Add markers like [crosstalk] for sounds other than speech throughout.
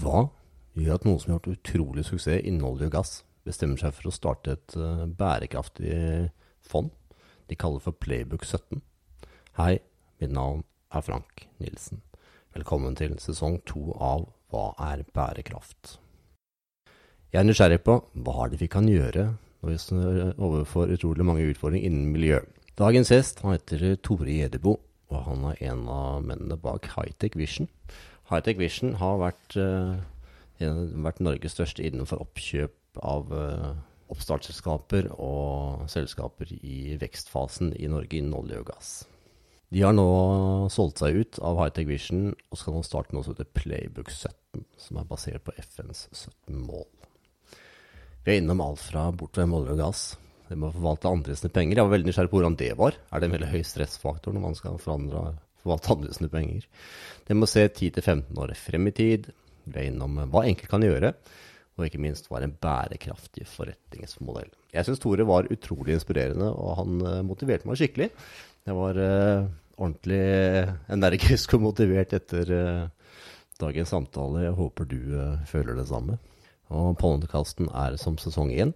Hva gjør at noen som har gjort utrolig suksess innen olje og gass, bestemmer seg for å starte et uh, bærekraftig fond de kaller for Playbook 17? Hei, mitt navn er Frank Nilsen. Velkommen til sesong to av Hva er bærekraft? Jeg er nysgjerrig på hva er det vi kan gjøre når vi står overfor utrolig mange utfordringer innen miljø. Dagens gjest heter Tore Gjedebo, og han er en av mennene bak Hightech Vision. Hightech Vision har vært, uh, vært Norges største innenfor oppkjøp av uh, oppstartsselskaper og selskaper i vekstfasen i Norge innen olje og gass. De har nå solgt seg ut av Hightech Vision og skal nå starte noe som heter Playbook 17, som er basert på FNs 17 mål. Vi er innom alt fra bortvem olje og gass, det med å forvalte andres penger. Jeg var veldig nysgjerrig på hvordan det var. Er det en veldig høy stressfaktor når man skal forandre, forvalte andres penger? Det med å se 10-15 år frem i tid. gå innom hva enkelt kan gjøre, og ikke minst er en bærekraftig forretningsmodell. Jeg syns Tore var utrolig inspirerende, og han motiverte meg skikkelig. Jeg var uh, ordentlig energisk og motivert etter uh, dagens samtale. Jeg håper du uh, føler det samme. Og Pollenkasten er som sesong én.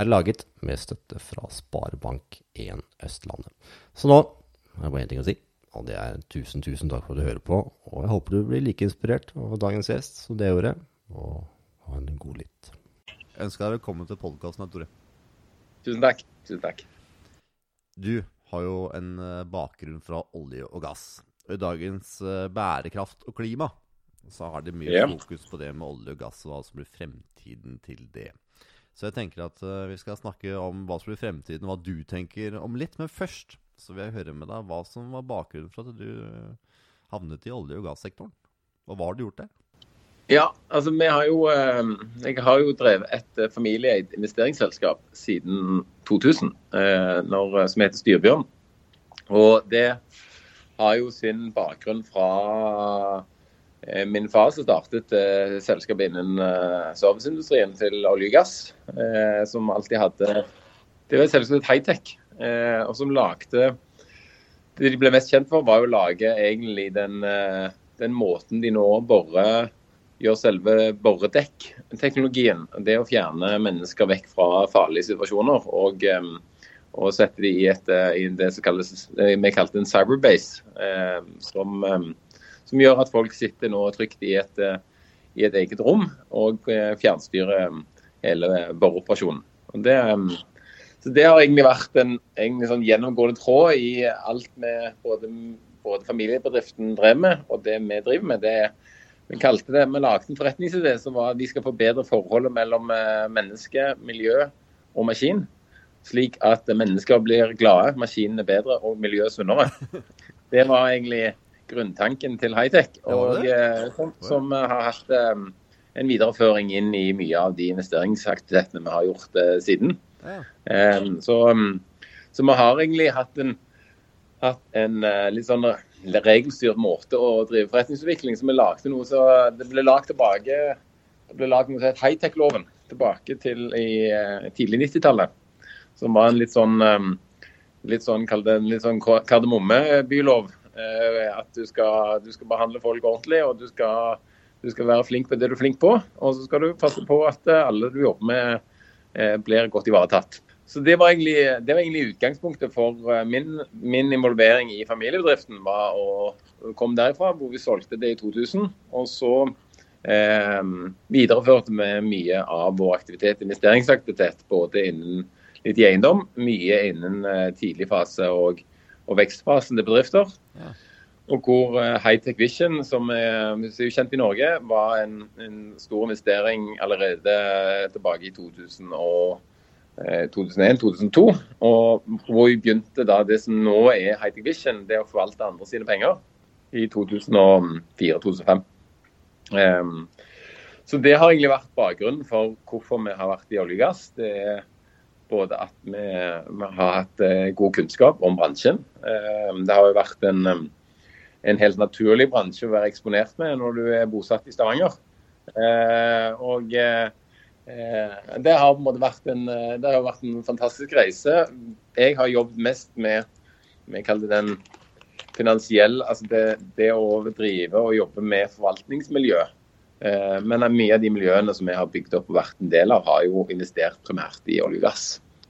Er laget med støtte fra Sparebank1 Østlandet. Så nå er det bare én ting å si, og det er tusen, tusen takk for at du hører på. Og jeg håper du blir like inspirert av dagens gjest som det gjorde, og ha en god lytt. Jeg ønsker deg velkommen til podkasten, Tore. Tusen takk. Tusen takk. Du har jo en bakgrunn fra olje og gass. Og I dagens bærekraft og klima så har det mye yeah. fokus på det med olje og gass, og hva som blir fremtiden til det. Så jeg tenker at uh, vi skal snakke om hva som blir fremtiden, og hva du tenker om litt. Men først så vil jeg høre med deg hva som var bakgrunnen for at du havnet i olje- og gassektoren. Og hva har du gjort der? Ja, altså vi har jo Jeg har jo drevet et familieeid investeringsselskap siden 2000, når, som heter Styrbjørn. Og det har jo sin bakgrunn fra Min far som startet eh, selskapet innen eh, serviceindustrien til olje og gass, eh, som alltid hadde Det var et selskap high-tech, eh, og som lagde Det de ble mest kjent for, var å lage egentlig den, den måten de nå borer gjør selve boredekk-teknologien. Det å fjerne mennesker vekk fra farlige situasjoner og, og sette dem i, et, i det som kalles, vi kalte en cyberbase, som som gjør at folk sitter nå trygt i et, eh, i et eget rom og eh, fjernstyrer eh, hele boreoperasjonen. Det, så det har egentlig vært en egentlig sånn gjennomgående tråd i alt med både, både familiebedriften drev med og det vi driver med. Det, vi kalte det, vi lagde en forretningsidé som var at vi skal forbedre forholdet mellom menneske, miljø og maskin. Slik at mennesker blir glade, maskinene bedre og miljøet sunnere. Det var egentlig grunntanken til Hightech, og eh, som, som, har hatt en videreføring inn i mye av de investeringsaktivitetene vi har gjort siden. Ja. Um, så, um, så, vi har egentlig hatt en, hatt en uh, litt sånn regelstyrt måte å drive forretningsutvikling. Så vi lagde noe så Det ble lagd tilbake det ble lagd noe som high-tech-loven tilbake til i uh, tidlig 90-tallet. Som var en litt sånn litt sånn, kall det en litt sånn kardemommebylov Eh, at du skal, du skal, behandle folk ordentlig, og du skal, du skal, være flink på det du er flink på. Og så skal du passe på at eh, alle du jobber med, eh, blir godt ivaretatt. Så Det var egentlig, det var egentlig utgangspunktet for min, min, involvering i familiebedriften. var å komme derifra, hvor vi solgte det i 2000. Og så eh, videreførte vi mye av vår aktivitet, investeringsaktivitet, både innen litt i eiendom, mye innen eh, tidlig fase og og vekstfasen til bedrifter. Ja. Og hvor eh, Hightech Vision, som er, er kjent i Norge, var en, en, stor investering allerede tilbake i 2001-2002. Eh, og hvor vi begynte da det som nå er Hightech Vision, det å forvalte andre sine penger, i 2004-2005. Um, ehm, så det har egentlig vært bakgrunnen for hvorfor vi har vært i olje og gass. Det er både at vi, vi har hatt eh, god kunnskap om bransjen. Um, det har jo vært en, eh, en, helt naturlig bransje å være eksponert med når du er bosatt i Stavanger. Og det har på en måte vært en, det har vært en fantastisk reise. Jeg har jobbet mest med vi kaller det den finansielle, altså det, det, å drive og jobbe med forvaltningsmiljø Eh, men mye av de miljøene som vi har bygd opp og vært en del av, har jo investert primært i olje og gass.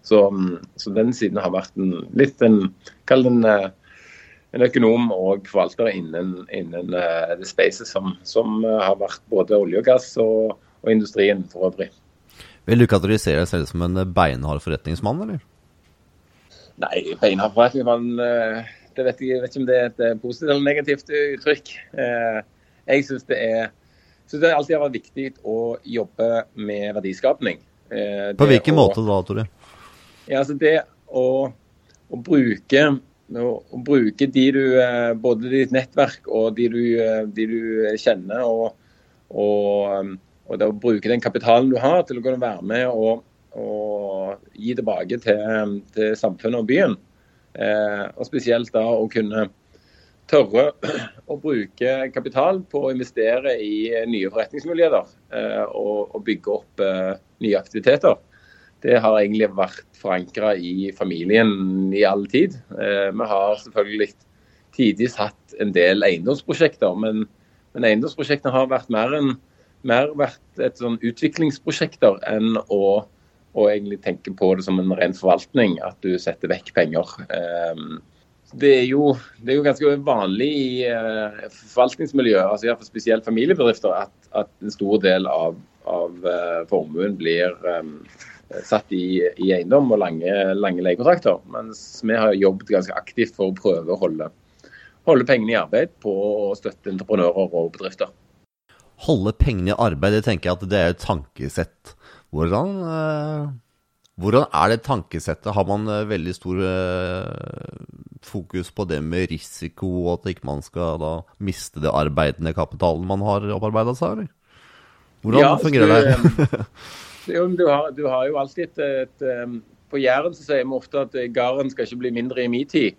Så, mm, så den siden har vært en, litt en Kall det eh, en økonom og forvalter innen, innen uh, det spacet som, som uh, har vært både olje og gass og, og industrien for øvrig. Vil du kategorisere deg selv som en beinhard forretningsmann, eller? Nei, beinhard forretningsmann uh, det vet jeg, jeg, vet ikke om det er et positivt eller negativt uttrykk. jeg syns det er synes det alltid har vært viktig å jobbe med verdiskapning. På hvilken å, måte da, Tore? Ja, altså det å, å bruke å, bruke de du, eh, både ditt nettverk og de du, eh, de du kjenner, og, og, og å bruke den kapitalen du har til å kunne være med og, og gi tilbake til, til, samfunnet og byen. Eh, og spesielt da å kunne tørre [clears throat] å bruke kapital på å investere i nye forretningsmuligheter eh, og, og, bygge opp eh, nye aktiviteter det har egentlig vært forankra i familien i all tid. Eh, vi har selvfølgelig tidvis hatt en del eiendomsprosjekter, men, men eiendomsprosjektene har vært mer, en, mer vært et sånn utviklingsprosjekter enn å, å, egentlig tenke på det som en ren forvaltning, at du setter vekk penger. Eh, det er, jo, det er jo ganske vanlig i uh, forvaltningsmiljøet, altså spesielt familiebedrifter, at, at, en stor del av, av formuen blir satt i, i eiendom og lange, lange leiekontrakter. Mens vi har jobbet ganske aktivt for å prøve å holde, holde pengene i arbeid på å støtte entreprenører og bedrifter. Holde pengene i arbeid, det tenker jeg at det er et tankesett. Hvordan, eh, hvordan er det tankesettet? Har man eh, veldig stor eh, fokus på det med risiko, og at ikke man skal da miste det arbeidende kapitalen man har opparbeida seg, eller? Hvordan ja, fungerer det? [laughs] Du har, du har, jo alltid et, et, et På Jæren så sier vi ofte at garden skal ikke bli mindre i min tid.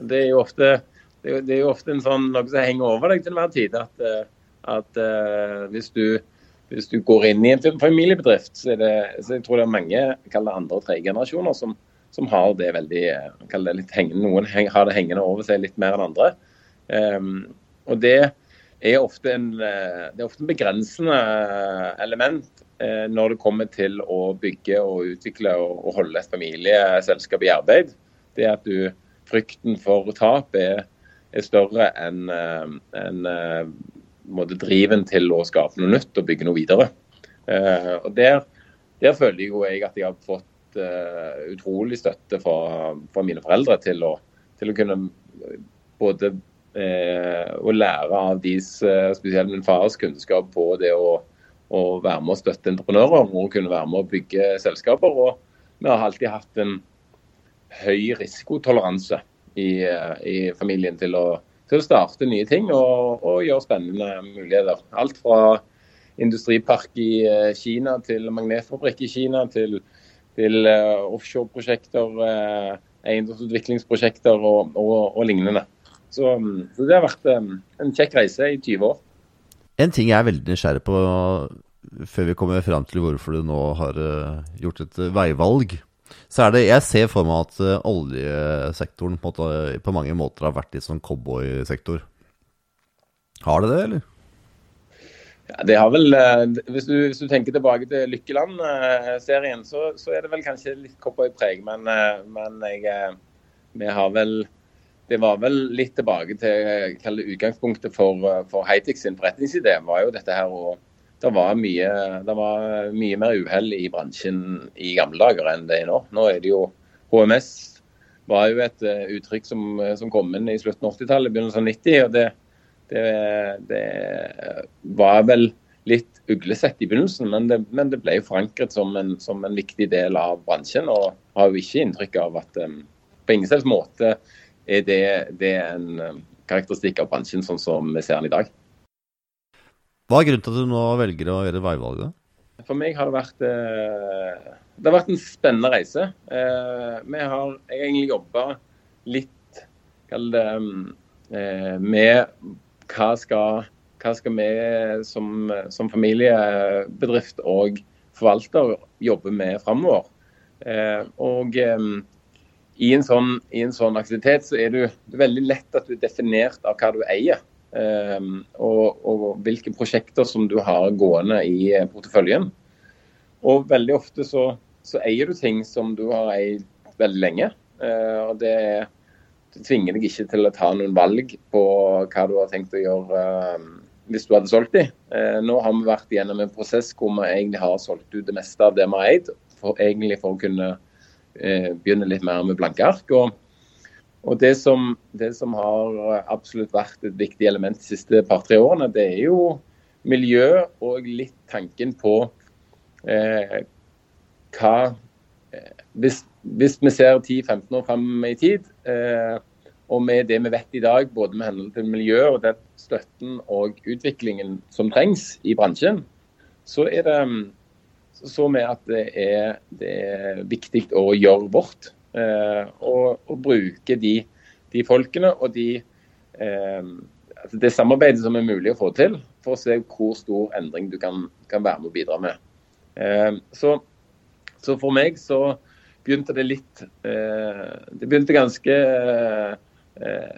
Det er jo ofte, det er, det er jo ofte sånn, noe som henger over deg til enhver tid. At, at uh, hvis, du, hvis, du, går inn i en familiebedrift, så, det, så jeg tror det er mange andre og tredje generasjoner som, som, har det veldig det litt hengende, Noen har det hengende over seg litt mer enn andre. Um, og det er ofte en, eh, det er ofte en begrensende element Eh, når det kommer til å bygge og utvikle og holde et familieselskap i arbeid, det at du, frykten for tap er, er større enn en, en, eh, driven til å skape noe nytt og bygge noe videre. Eh, og Der, der føler jo jeg at jeg har fått utrolig støtte fra, fra mine foreldre til å, til å kunne både eh, å lære av deres, spesielt min fars kunnskap på det å å, være med å støtte entreprenører og kunne være med å bygge selskaper. Og vi har alltid hatt en høy risikotoleranse i, i familien til å, til å, starte nye ting og, og, gjøre spennende muligheter. Alt fra industripark i eh, Kina til magnetfabrikk i Kina til, til offshoreprosjekter, eiendomsutviklingsprosjekter og, og, og lignende. Så, så, det har vært um, en kjekk reise i 20 år. En ting jeg er veldig nysgjerrig på før vi kommer fram til hvorfor du nå har uh, gjort et uh, veivalg, så er det Jeg ser for meg at uh, oljesektoren på, måte, på, mange måter har vært litt sånn cowboysektor. Har det det, eller? Ja, det har vel hvis du, hvis du tenker tilbake til Lykkeland-serien, så, så, er det vel kanskje litt cowboypreg. Men, men jeg, vi har vel det var vel litt tilbake til det, utgangspunktet for, for Heitik sin forretningsidé. var jo dette her å det var mye, det var mye mer uhell i bransjen i gamle dager enn det er nå. Nå er det jo HMS var jo et uh, uttrykk som, som, kom inn i slutten av 80-tallet, begynnelsen av 90. og det, det, det, var vel litt uglesett i begynnelsen, men det, men ble forankret som en, som en, viktig del av bransjen. Og har jo ikke inntrykk av at um, på ingen selvs måte er det, det er en um, karakteristikk av bransjen sånn som vi ser den i dag. Hva er grunnen til at du nå velger å gjøre veivalget? For meg har det vært, eh, det har vært en spennende reise. Eh, vi har egentlig jobba litt det, eh, med hva skal, hva skal vi som, som, familiebedrift og forvalter jobbe med framover. Og i en, sånn, i en sånn aktivitet så er det veldig lett at du er definert av hva du eier. og, og, hvilke prosjekter som du har gående i porteføljen. Og veldig ofte så, så eier du ting som du har eid veldig lenge. og det, det tvinger deg ikke til å ta noen valg på hva du har tenkt å gjøre hvis du hadde solgt de. Uh, nå har vi vært gjennom en prosess hvor vi egentlig har solgt ut det meste av det vi har eid, for, egentlig for å kunne eh, begynne litt mer med blanke ark. Og, og det, som, det, som, har absolutt vært et viktig element de siste par-tre årene, det er jo miljø og litt tanken på eh, hva eh, hvis, hvis, vi ser 10-15 år frem i tid, eh, og med det vi vet i dag, både med hensyn til miljø og den støtten og utviklingen som trengs i bransjen, så er det så vi at det er, det er viktig å gjøre vårt. Eh, og, og, bruke de, de, folkene og de, eh, altså det samarbeidet som er mulig å få til, for å se hvor stor endring du kan, kan være med å bidra med. Eh, så, så, for meg så begynte det litt eh, Det begynte ganske Eh,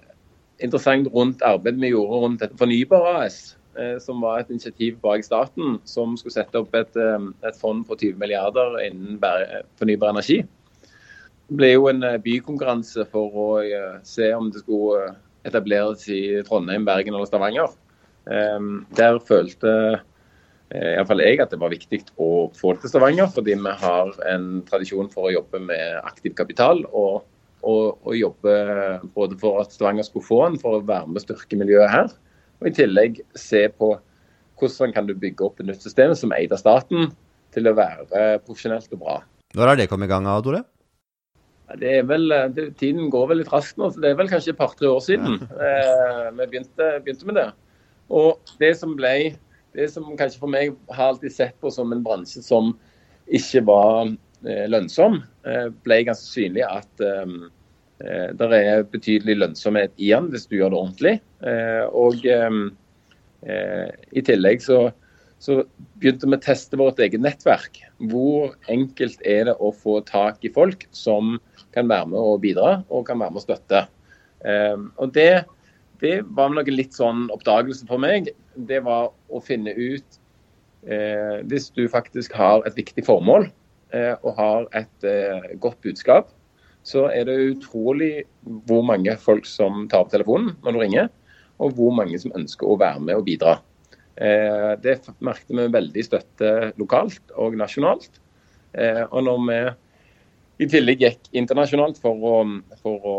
interessant rundt arbeidet vi gjorde rundt dette Fornybar AS, som var et initiativ bak staten, som skulle sette opp et, eh, et fond på 20 milliarder innen fornybar energi. Det ble jo en bykonkurranse for å se om det skulle etableres i Trondheim, Bergen eller Stavanger. Der følte iallfall jeg at det var viktig å få det til Stavanger, fordi vi har en tradisjon for å jobbe med aktiv kapital. og, og jobbe både for at Stavanger skulle få den, for å være med og styrke miljøet her. Og i tillegg se på hvordan kan du bygge opp et nytt system som av staten, til å være profesjonelt og bra. Når har det kommet i gang, Tore? Det er vel, det, Tiden går vel litt raskt nå. så Det er vel kanskje et par-tre år siden eh, vi begynte, begynte, med det. Og det som ble, det som kanskje for meg har alltid sett på som en bransje som ikke var eh, lønnsom, eh, ble ganske synlig at Eh, det er betydelig lønnsomhet i den hvis du gjør det ordentlig. Eh, og eh, i tillegg så, så begynte vi å teste vårt eget nettverk. Hvor enkelt er det å få tak i folk som kan være med og bidra, og kan være med og støtte. Og det, det var noe litt sånn oppdagelse for meg. Det var å finne ut Hvis du faktisk har et viktig formål og har et godt budskap, så er det utrolig hvor mange folk som tar opp telefonen når du ringer, og hvor mange som ønsker å være med og bidra. Eh, det merket vi veldig støtte lokalt og nasjonalt. Eh, og når vi i tillegg gikk internasjonalt for å, for å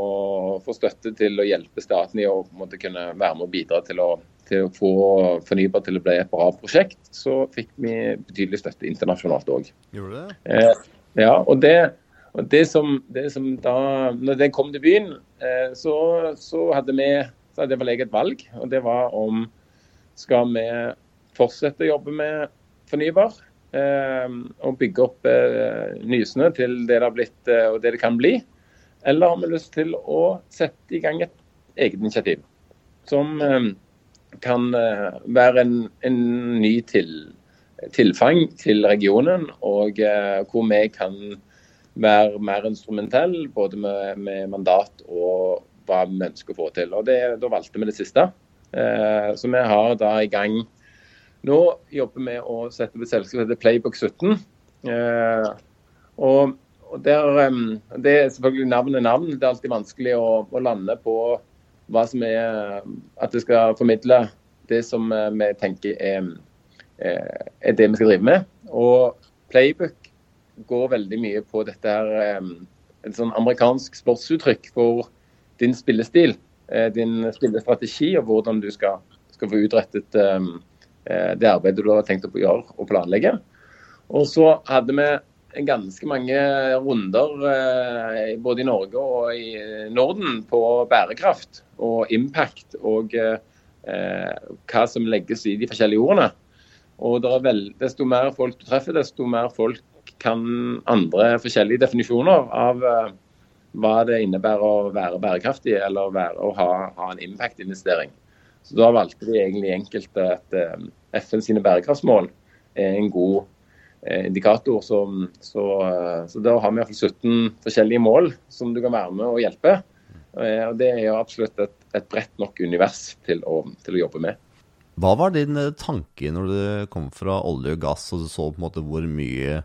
få støtte til å hjelpe staten i å kunne være med og bidra til å, til å få fornybar til å bli et bra prosjekt, så fikk vi betydelig støtte internasjonalt òg. Gjorde det? Eh, ja, og det og det som, det som da, når den kom til byen, eh, så, så, hadde vi så hadde jeg et valg. Og det var om skal vi fortsette å jobbe med fornybar eh, og bygge opp eh, Nysnø til det det har blitt og det det kan bli. Eller har vi lyst til å sette i gang et eget initiativ som kan være en, en ny til, tilfang til regionen, og hvor vi kan være mer instrumentell, både med, med, mandat og hva vi ønsker å få til. Og det, Da valgte vi det siste. Eh, så vi har da i gang Nå jobber vi å sette opp et selskap som heter Playbook 17. Eh, og, og der, Det er selvfølgelig navn er navn. Det er alltid vanskelig å, å, lande på hva som er At det skal formidle det som eh, vi tenker er, eh, er det vi skal drive med. Og Playbook går veldig mye på dette her et sånn amerikansk sportsuttrykk for din spillestil, eh, din spillestrategi og hvordan du skal, skal få utrettet um, det arbeidet du har tenkt å gjøre og planlegge. Og så hadde vi ganske mange runder eh, både i Norge og i Norden på bærekraft og impact og eh, hva som legges i de forskjellige ordene. Og vel, Desto mer folk du treffer, desto mer folk kan andre forskjellige definisjoner av uh, hva det innebærer å være bærekraftig eller være, å ha, ha en impact-investering. Så Da valgte vi egentlig enkelt at eh, FN sine bærekraftsmål er en god uh, indikator. Så, så, så, da har vi iallfall 17 forskjellige mål som du kan være med og hjelpe. Og det er jo absolutt et, et bredt nok univers til å, til å, jobbe med. Hva var din tanke når du kom fra olje og gass og du så på en måte hvor mye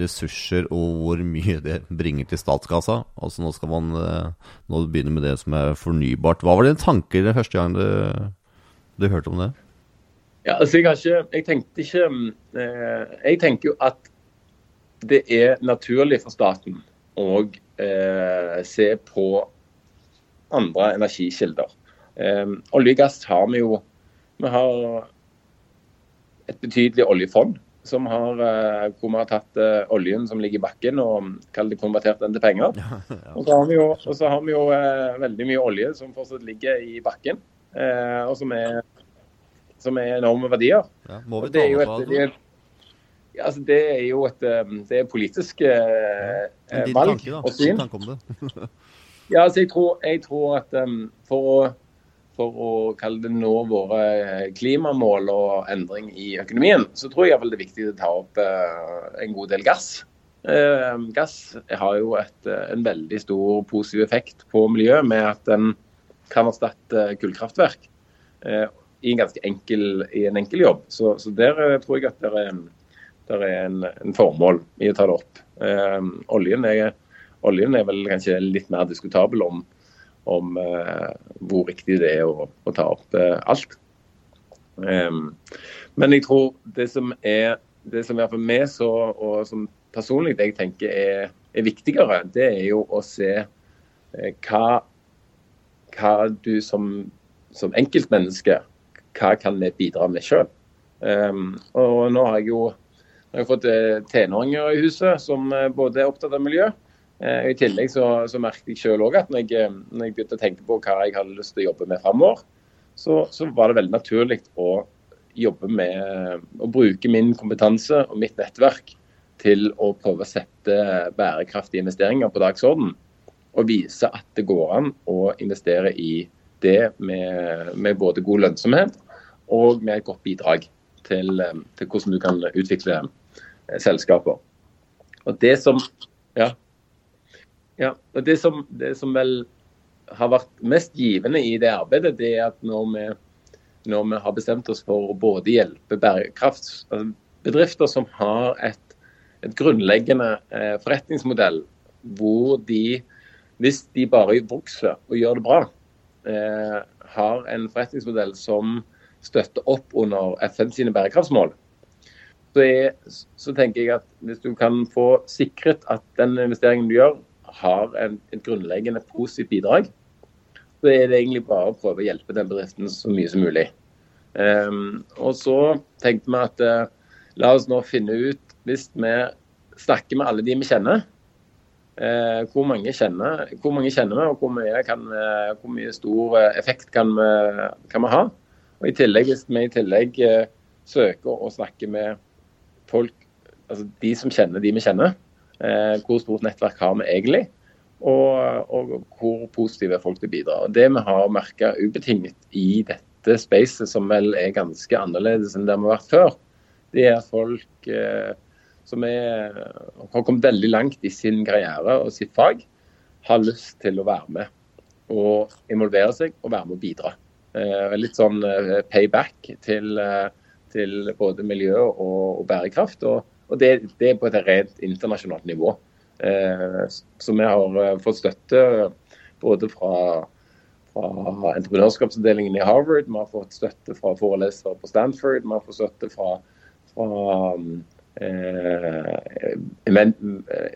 ressurser og hvor mye det bringer til statskassa? Altså Nå skal man nå begynne med det som er fornybart. Hva var dine tanker den første gang du, du hørte om det? Ja, altså jeg, har ikke, jeg tenkte ikke eh, Jeg tenker jo at det er naturlig for staten å eh, se på andre energikilder. Eh, olje og gass har vi jo Vi har et betydelig oljefond som har, eh, hvor vi har tatt eh, oljen som ligger i bakken og det konvertert den til penger. [laughs] Ja, ja. Og så har vi jo, har vi jo eh, veldig mye olje som fortsatt ligger i bakken, og som er, som er enorme verdier. Ja, må vi ta med på det? Ja, altså det er jo et det er politisk eh, valg tanke, og syn. [laughs] ja, altså jeg tror, jeg tror at um, for å for å kalle det nå våre klimamål og endring i økonomien, så tror jeg det er viktig å ta opp eh, en god del gass. Eh, gass har jo et, eh, en veldig stor positiv effekt på miljøet med at den kan erstatte kullkraftverk eh, i en ganske enkel, en enkel jobb. Så, så der eh, tror jeg at det er, en, der er en, en, formål i å ta det opp. Eh, oljen, er, oljen er vel kanskje litt mer diskutabel om om eh, hvor riktig det er å, å ta opp eh, alt. Um, men jeg tror det som er det som i hvert fall vi så, og som personlig jeg tenker er, er, viktigere, det er jo å se eh, hva, hva du som, som enkeltmenneske hva kan vi bidra med sjøl. Um, og nå har jeg jo jeg har fått tenåringer i huset som både er opptatt av miljø, I tillegg så, så merket jeg selv også at når jeg, eh, når jeg, begynte å tenke på hva jeg hadde lyst til å jobbe med framover, så, så, var det veldig naturlig å jobbe med å bruke min kompetanse og mitt nettverk til å prøve å sette bærekraftige investeringer på dagsorden. Og vise at det går an å investere i det med, med både god lønnsomhet og med et godt bidrag til, eh, til hvordan du kan utvikle selskaper. Og det som, ja, ja, og det som, det som, vel har vært mest givende i det arbeidet, det er at når vi, når vi har bestemt oss for å både hjelpe bærekraftsbedrifter som har et, et grunnleggende eh, forretningsmodell hvor de, hvis de bare vokser og gjør det bra, eh, har en forretningsmodell som støtter opp under FN sine bærekraftsmål, så, er, så tenker jeg at hvis du kan få sikret at den investeringen du gjør, har en, et grunnleggende positivt bidrag, så er det egentlig bare å prøve å hjelpe den bedriften så mye som mulig. Um, og så tenkte vi at uh, la oss nå finne ut, hvis vi snakker med alle de vi kjenner, uh, hvor, mange kjenner hvor mange kjenner vi, og hvor mye, kan, uh, hvor mye stor effekt kan vi, kan vi, ha. Og i tillegg, Hvis vi i tillegg søker å snakke med folk, altså de som kjenner de vi kjenner, Eh, hvor stort nettverk har vi egentlig? Og, og hvor positive er folk til å bidra. Og Det vi har merka ubetinget i dette spacet, som vel er ganske annerledes enn det vi har vært før, det er at folk eh, som er, har kommet veldig langt i sin karriere og sitt fag, har lyst til å være med og involvere seg og være med å bidra. Eh, litt sånn eh, payback til, eh, til, både miljø og, og bærekraft. og og det, det, er på et rent internasjonalt nivå. Eh, så vi har eh, fått støtte både fra, fra entreprenørskapsavdelingen i Harvard, vi har fått støtte fra forelesere på Stanford, vi har fått støtte fra, fra eh,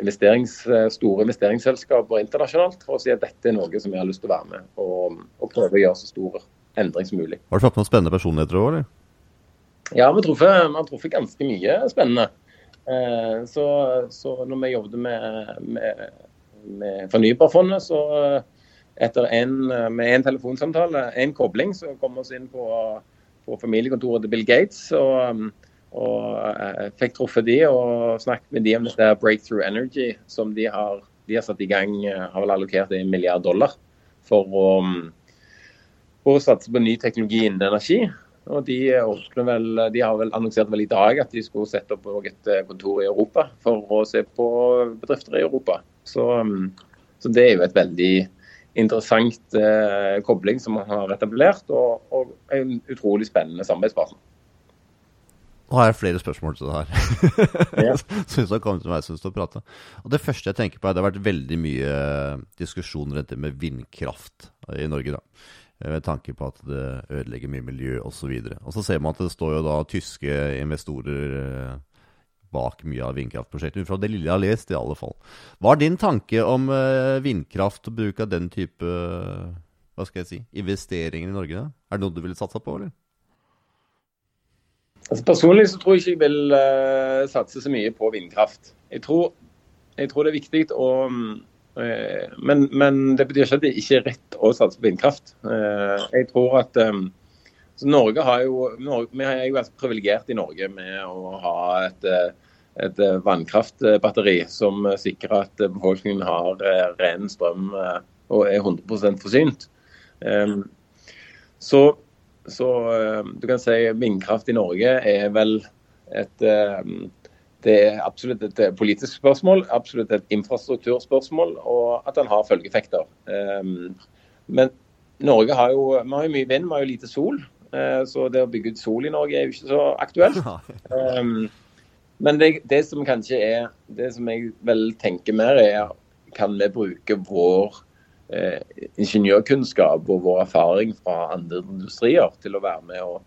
investerings, store investeringsselskaper internasjonalt for å si at dette er noe som vi har lyst til å være med og, og prøve å gjøre så stor endring som mulig. Har du fått noen spennende personligheter òg, eller? Ja, vi har truffet ganske mye spennende. Eh, så, så når vi jobbet med, med, med Fornybarfondet, så eh, etter en, med en telefonsamtale, en kobling, så kom vi oss inn på, på familiekontoret til Bill Gates. og, og eh, fikk truffet de og snakket med de om dette Breakthrough Energy, som de har, de har satt i gang, har vel allokert en milliard dollar for å, for å satse på ny teknologi innen energi. Og de, vel, de, har vel annonsert vel i dag at de skulle sette opp et eh, kontor i Europa for å se på bedrifter i Europa. Så, mm, så det er jo et veldig interessant eh, kobling som man har etablert, og, og en utrolig spennende samarbeidspartner. Nå har jeg flere spørsmål til det her. [laughs] Ja. synes har kommet til meg synes å prate. Og Det første jeg tenker på, er det har vært veldig mye diskusjon rundt det med vindkraft i Norge. da. Med tanke på at det ødelegger mye miljø osv. Og, så og så ser man at det står jo da tyske investorer eh, bak mye av vindkraftprosjektet. Fra det lille jeg har lest, i alle fall. Hva er din tanke om eh, vindkraft og bruk av den type hva skal jeg si, investeringer i Norge? Da? Er det noe du ville satsa på, eller? Altså personlig så tror jeg ikke jeg vil uh, satse så mye på vindkraft. Jeg tror, jeg tror det er viktig å uh, men, men, det betyr ikke at det ikke er rett å satse på vindkraft. Uh, jeg tror at um, Norge jo, Norge, Vi er jo ganske privilegert i Norge med å ha et, et vannkraftbatteri som sikrer at befolkningen har ren strøm og er 100 forsynt. Så så eh, du kan si vindkraft i Norge er vel et eh, det er absolutt et eh, politisk spørsmål, absolutt et infrastrukturspørsmål, og at den har følgeeffekter. Men Norge har jo, vi har jo mye vind, vi har jo lite sol. Så det å bygge ut sol i Norge er jo ikke så aktuelt. [laughs] Men det, det som kanskje er Det som jeg vel tenker mer, er kan vi bruke vår eh, ingeniørkunnskap og vår erfaring fra andre industrier til å være med og,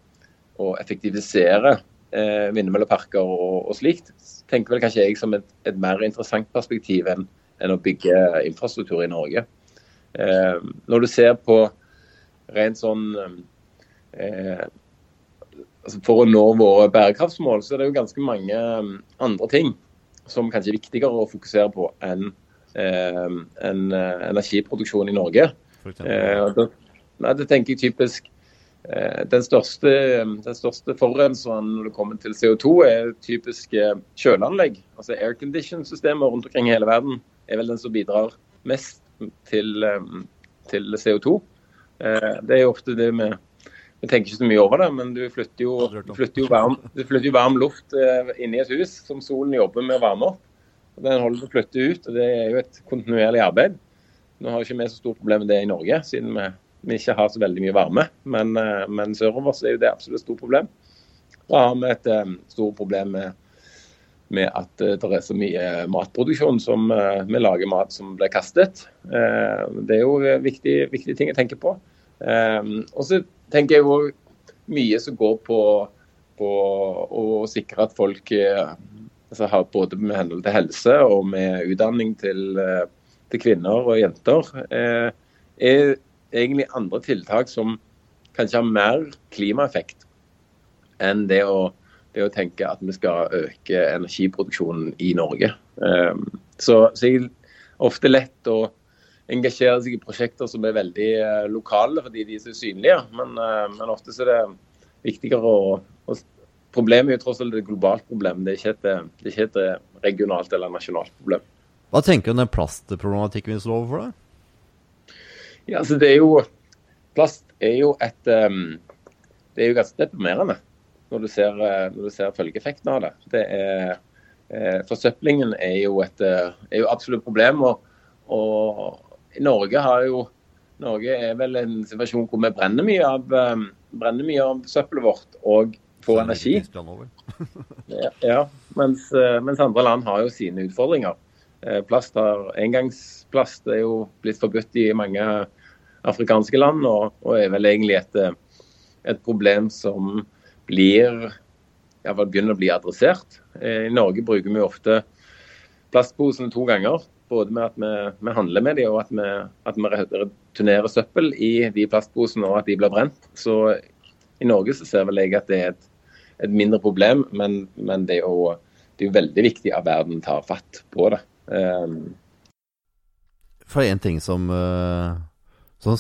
og effektivisere eh, vindmølleparker og, og, slikt, tenker vel kanskje jeg som et, et mer interessant perspektiv enn, enn, å bygge infrastruktur i Norge. Eh, når du ser på rent sånn eh, altså For å nå våre bærekraftsmål, så er det jo ganske mange andre ting som kanskje er viktigere å fokusere på enn Eh, en eh, energiproduksjon i Norge. Eh, da, nei, det tenker jeg typisk den største, den største forurenseren når det kommer til CO2, er typisk kjøleanlegg. Altså Aircondition-systemer rundt omkring i hele verden er vel den som bidrar mest til, til CO2. Det er jo ofte det vi vi tenker ikke så mye over det, men du flytter jo, flytter jo, varm, du flytter jo varm luft inn i et hus som solen jobber med å varme opp. Den holder på å flytte ut, og det er jo et kontinuerlig arbeid. Nå har ikke vi så stort problem med det i Norge, siden vi, vi ikke har så veldig mye varme. Men, uh, men sørover så er jo det absolutt et stort problem. Da har vi et um, stort problem med, med at uh, det er så mye matproduksjon som vi lager mat som blir kastet. det er jo viktige, viktige ting å tenke på. og så tenker jeg òg mye som går på, på å sikre at folk altså, både med hendel til helse og med utdanning til, eh, til kvinner og jenter, eh, er egentlig andre tiltak som kanskje har mer klimaeffekt enn det å, det å tenke at vi skal øke energiproduksjonen i Norge. Eh, så, så er ofte lett å engasjere seg i prosjekter som er veldig lokale fordi de er så synlige, men, men ofte er det viktigere å, å problemet er jo tross alt et globalt problem. Det er, ikke et, det er ikke et regionalt eller nasjonalt problem. Hva tenker du om den plastproblematikken vi står overfor? Ja, altså det er jo Plast er jo et um, Det er jo ganske deprimerende når du ser, uh, når du ser følgeeffekten av det. det er, uh, forsøplingen er jo et uh, er jo absolutt problem. Og, og Norge har jo Norge er vel en situasjon hvor vi brenner mye av, um, brenner mye av søppelet vårt. og får energi. ja, ja mens, eh, mens, andre land har jo sine utfordringer. Eh, plast Engangsplast er jo blitt forbudt i mange afrikanske land, og, og er vel egentlig et, eh, et problem som blir iallfall begynner å bli adressert. I Norge bruker vi ofte plastposene to ganger. Både med at vi, vi handler med dem, og at vi, at vi, returnerer søppel i de plastposene, og at de blir brent. Så i Norge så ser vel jeg at det er et et mindre problem, men, men det, er jo, det, er veldig viktig at verden tar fatt på det. Um, For en ting som, uh, som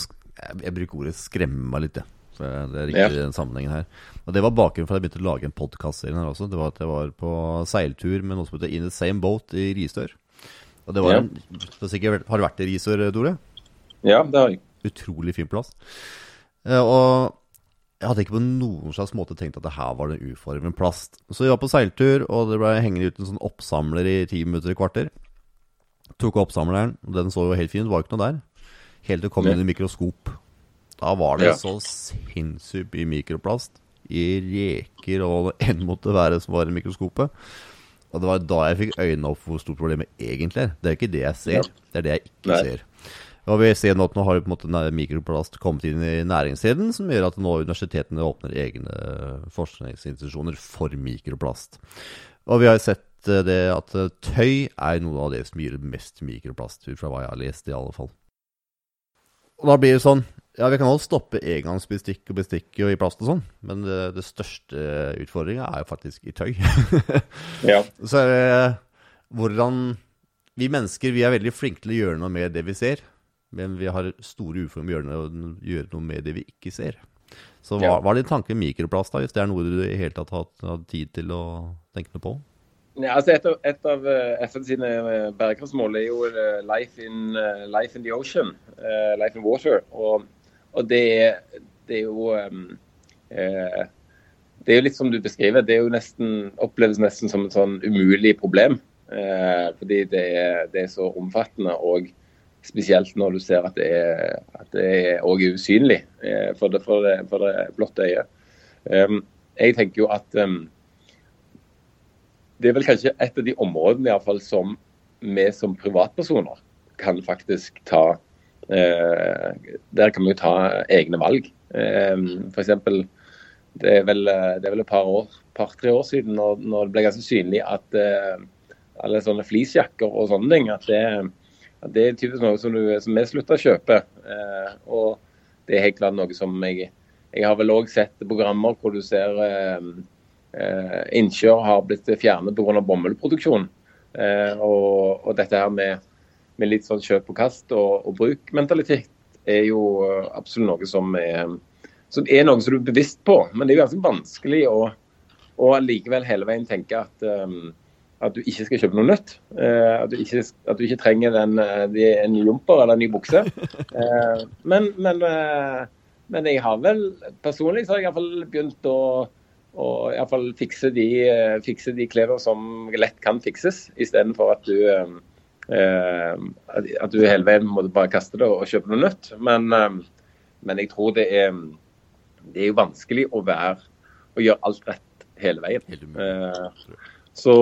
Jeg bruker ordet 'skremme meg litt', ja. Så det er riktig i den sammenhengen her. Og Det var bakgrunnen for at jeg begynte å lage en podkastserie her også. Det var at jeg var på seiltur med noe som heter In the Same Boat i Risør. Og det var ja. en, sikkert, Har du vært i Risør, Tore? Ja, det har jeg. Utrolig fin plass. Uh, og jeg hadde ikke på noen slags måte tenkt at det her var en uformen plast. Så vi var på seiltur, og det ble hengende ut en sånn oppsamler i ti minutter i kvarter. Tok oppsamleren, og den så jo helt fin ut, var ikke noe der. helt til det kom inn i mikroskop. Da var det Ja. så sinnssykt mye mikroplast i reker og hva [laughs] enn måtte være som var i mikroskopet. Og det var da jeg fikk øynene opp for hvor stort problemet egentlig er. Det er ikke det jeg ser, Ja. det er det jeg ikke Nei. ser. Og vi ser nå at nå har på en måte mikroplast kommet inn i næringssiden, som gjør at nå universitetene åpner egne forskningsinstitusjoner for mikroplast. Og vi har sett det at eh, tøy er noe av det som gir mest mikroplast, ut fra hva jeg har lest i alle fall. Og da blir det sånn Ja, vi kan også stoppe engangsbestikk og bestikk og i plast og sånn, men det, det største utfordringa er jo faktisk i tøy. [laughs] Ja. Så er det hvordan Vi mennesker vi er veldig flinke til å gjøre noe med det vi ser, men vi har store ufoer med å gjøre noe, med det vi ikke ser. Så hva, hva er din tanke om mikroplast, da, hvis det er noe du i hele tatt har hatt tid til å tenke noe på? Ja, altså et av, et av eh, FN sine eh, bærekraftsmål er jo eh, life in, life in the ocean, uh, life in water. Og, og det, er- det er jo um, uh, Det er jo litt som du beskriver, det er jo nesten, oppleves nesten som et sånn umulig problem. Uh, fordi det er, det er så omfattende, og spesielt når du ser at det er, at det er usynlig for, det, for, for det blotte øyet. Um, jeg tenker jo at em, det er vel kanskje et av de områdene i fall, som vi som privatpersoner kan faktisk ta eh, Der kan vi jo ta egne valg. Eh, F.eks. Det er vel det er vel et par år, par-tre år siden når, når det ble ganske synlig at eh, alle sånne fleecejakker og sånne ting at det, at det er typisk noe som, du, som vi slutter å kjøpe. Eh, og det er helt klart noe som jeg Jeg har vel òg sett programmer hvor du ser eh, innkjør har blitt fjernet pga. bomullproduksjon. Eh, og, og dette her med, med litt sånn kjøp og kast og, og bruk-mentalitet er jo eh, absolutt noe som er, som er noe som du er bevisst på. Men det er jo ganske vanskelig å, å likevel hele veien tenke at, um, at du ikke skal kjøpe noe nytt. At, du ikke, at du ikke trenger den, de, en ny jumper eller en ny bukse. Men, men, men jeg har vel personlig så har jeg i hvert fall begynt å og i hvert fall fikse de, eh, fikse de klærne som lett kan fikses, istedenfor at du eh, eh, at du hele veien må bare kaste det og kjøpe noe nytt. Men, eh, men jeg tror det er det er jo vanskelig å være å gjøre alt rett hele veien. Eh, så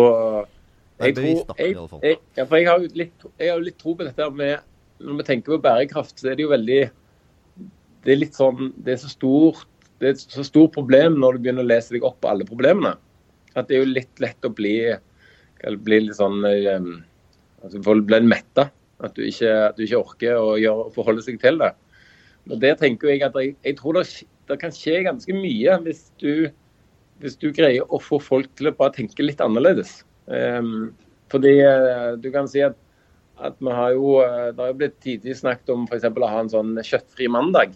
jeg tror jeg, jeg, ja, for jeg har jo litt, jeg har jo litt tro på dette med Når vi tenker på bærekraft, så er det jo veldig Det er litt sånn Det er så stort det er et så stort problem når du begynner å lese deg opp på alle problemene. At det er jo litt lett å bli, bli litt sånn at altså Folk blir metta. At du ikke, at du ikke orker å gjøre, forholde seg til det. Og Der tenker jeg at jeg, jeg tror det, det kan skje ganske mye hvis du, hvis du greier å få folk til å bare tenke litt annerledes. Um, fordi eh, du kan si at, at vi har jo, eh, det har jo blitt tidlig snakket om f.eks. å ha en sånn kjøttfri mandag.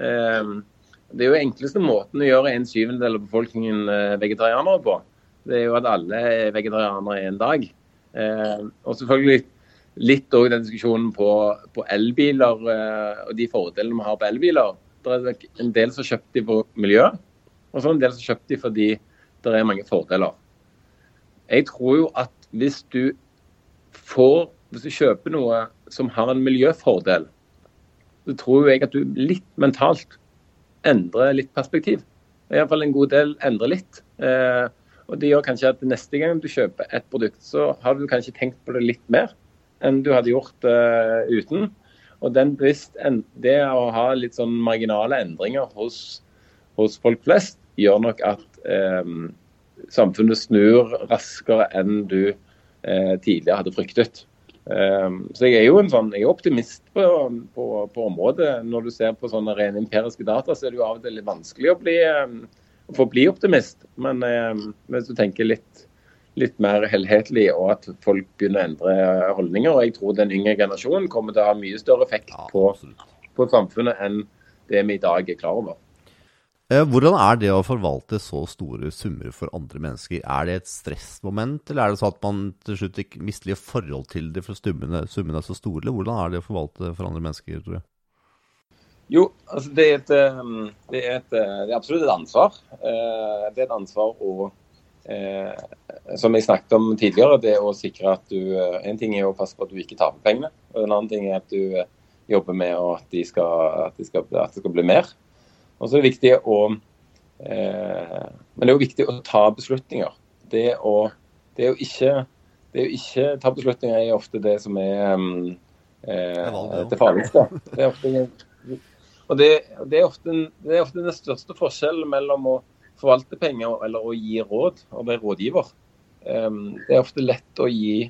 Um, det er jo enkleste måten å gjøre en syvendedel av befolkningen eh, vegetarianere på. Det er jo at alle er vegetarianere en dag. Eh, og selvfølgelig litt òg den diskusjonen på, på elbiler eh, og de fordelene vi har på elbiler. Det er en del som har kjøpt de for miljøet, og så en del som har kjøpt de fordi det er mange fordeler. Jeg tror jo at hvis du får Hvis du kjøper noe som har en miljøfordel, så tror jeg at du litt mentalt endre litt perspektiv. Iallfall en god del endrer litt. Eh, og Det gjør kanskje at neste gang du kjøper et produkt, så har du kanskje tenkt på det litt mer enn du hadde gjort eh, uten. Og den bevisst, Det å ha litt sånn marginale endringer hos, hos folk flest, gjør nok at eh, samfunnet snur raskere enn du eh, tidligere hadde fryktet. Um, så jeg er jo en sånn, jeg er optimist på, på, på området. Når du ser på sånne rene empiriske data, så er det jo av og til litt vanskelig å, bli, um, å få bli optimist. Men um, hvis du tenker litt, litt mer helhetlig, og at folk begynner å endre holdninger, og jeg tror den yngre generasjonen kommer til å ha mye større effekt på, på samfunnet enn det vi i dag er klar over. Eh, Hvordan er det å forvalte så store summer for andre mennesker? Er det et stressmoment, eller er det sånn at man til slutt ikke litt forhold til det for summene, summene er så store? Hvordan er det å forvalte for andre mennesker, tror jeg? Jo, altså det er, et, um, det, er et, uh, det er absolutt et ansvar. Eh, Det er et ansvar å eh, Som jeg snakket om tidligere, det å sikre at du eh, En ting er å passe på at du ikke taper pengene. og En annen ting er at du, jobber med at, de skal, at, de skal, at, det skal bli mer. Og så er det viktig å eh, Men det er jo viktig å ta beslutninger. Det å, det å, ikke, det å ikke ta beslutninger er ofte det som er um, eh, det farligste. Det er ofte, og det, det, er ofte, det er ofte den største forskjellen mellom å forvalte penger eller å gi råd og være rådgiver. Um, det er ofte lett å gi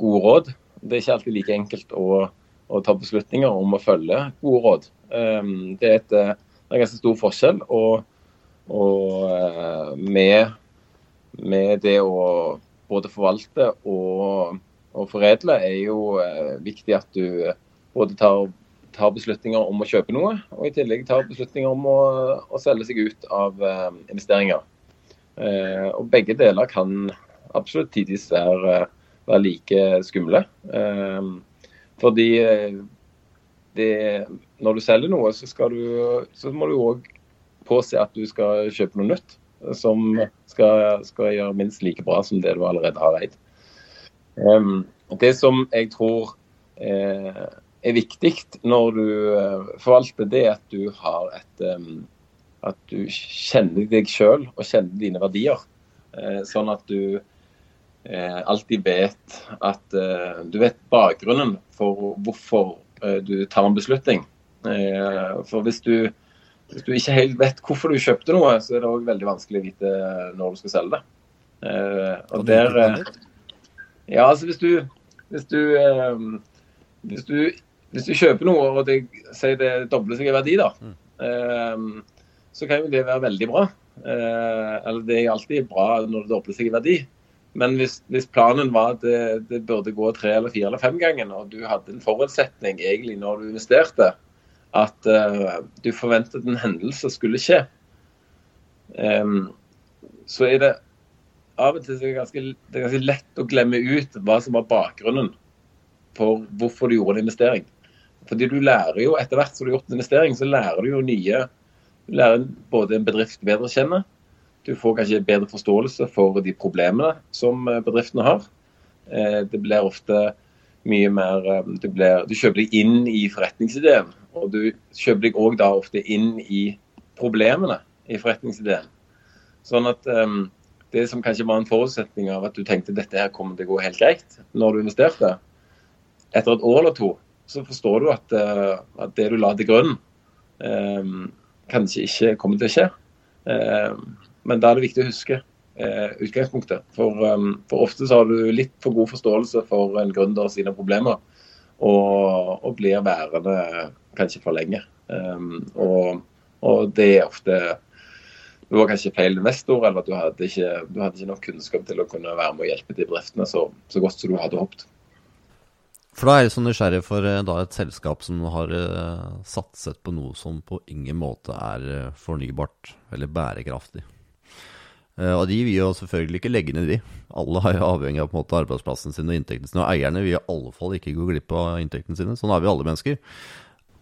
gode råd. Det er ikke alltid like enkelt å, å ta beslutninger om å følge gode råd. Um, det, er et, det, er ganske stor forskjell. Og, og uh, med, med, det å både forvalte og, og foredle, er jo uh, viktig at du både tar, tar, beslutninger om å kjøpe noe, og i tillegg tar beslutninger om å, å selge seg ut av uh, investeringer. og begge deler kan absolutt tidvis være være like skumle. Fordi eh, det, når du selger noe, så, du, så må du òg påse at du skal kjøpe noe nytt som skal, skal, gjøre minst like bra som det du allerede har eid. Um, det som jeg tror eh, er viktig når du eh, forvalter, det er at du har et um, At du kjenner deg sjøl og kjenner dine verdier. Eh, sånn at du eh, alltid vet at eh, du vet bakgrunnen for hvorfor du tar en beslutning. Eh, for hvis du, hvis du, ikke helt vet hvorfor du kjøpte noe, så er det òg veldig vanskelig å vite når du skal selge det. Eh, og der Ja, altså hvis du hvis du, hvis du, hvis du kjøper noe og det sier det dobler seg i verdi, da, mm. så kan jo det være veldig bra. eller det er alltid bra når det dobler seg i verdi. Men hvis, hvis, planen var at det, det, burde gå tre eller fire eller fem ganger, og du hadde en forutsetning egentlig når du investerte, at uh, du forventet en hendelse skulle skje, um, så er det av og til det ganske, det er ganske lett å glemme ut hva som var bakgrunnen for hvorfor du gjorde en investering. Fordi du lærer jo etter hvert som du har gjort en investering, så lærer du jo nye Du lærer både en bedrift bedre å kjenne, du får kanskje bedre forståelse for de problemene som eh, bedriftene har. Eh, det blir ofte mye mer eh, Du, blir, du kjøper deg inn i forretningsideen. Og du kjøper deg òg da ofte inn i problemene i forretningsideen. Sånn at um, det som kanskje var en forutsetning av at du tenkte dette her kommer til å gå helt greit når du investerte, etter et år eller to så forstår du at, uh, at det du la til grunn, um, kanskje ikke kommer til å skje. Um, men da er det viktig å huske eh, utgangspunktet. For, um, for, ofte så har du litt for god forståelse for en gründer sine problemer, og, og blir værende kanskje for lenge. Um, og, og, det er ofte du var kanskje feil investor, eller du hadde, ikke, du hadde ikke nok kunnskap til å kunne være med og hjelpe de bedriftene så, så godt som du hadde håpet. For da er jeg så nysgjerrig for eh, da, et selskap som har uh, satset på noe som på ingen måte er uh, fornybart eller bærekraftig. Eh, og de vil jo selvfølgelig ikke legge ned, de. Alle er avhengig av på en måte arbeidsplassen sin og inntekten sin. Og eierne vil i alle fall ikke gå glipp av inntekten sine. Sånn er vi alle mennesker.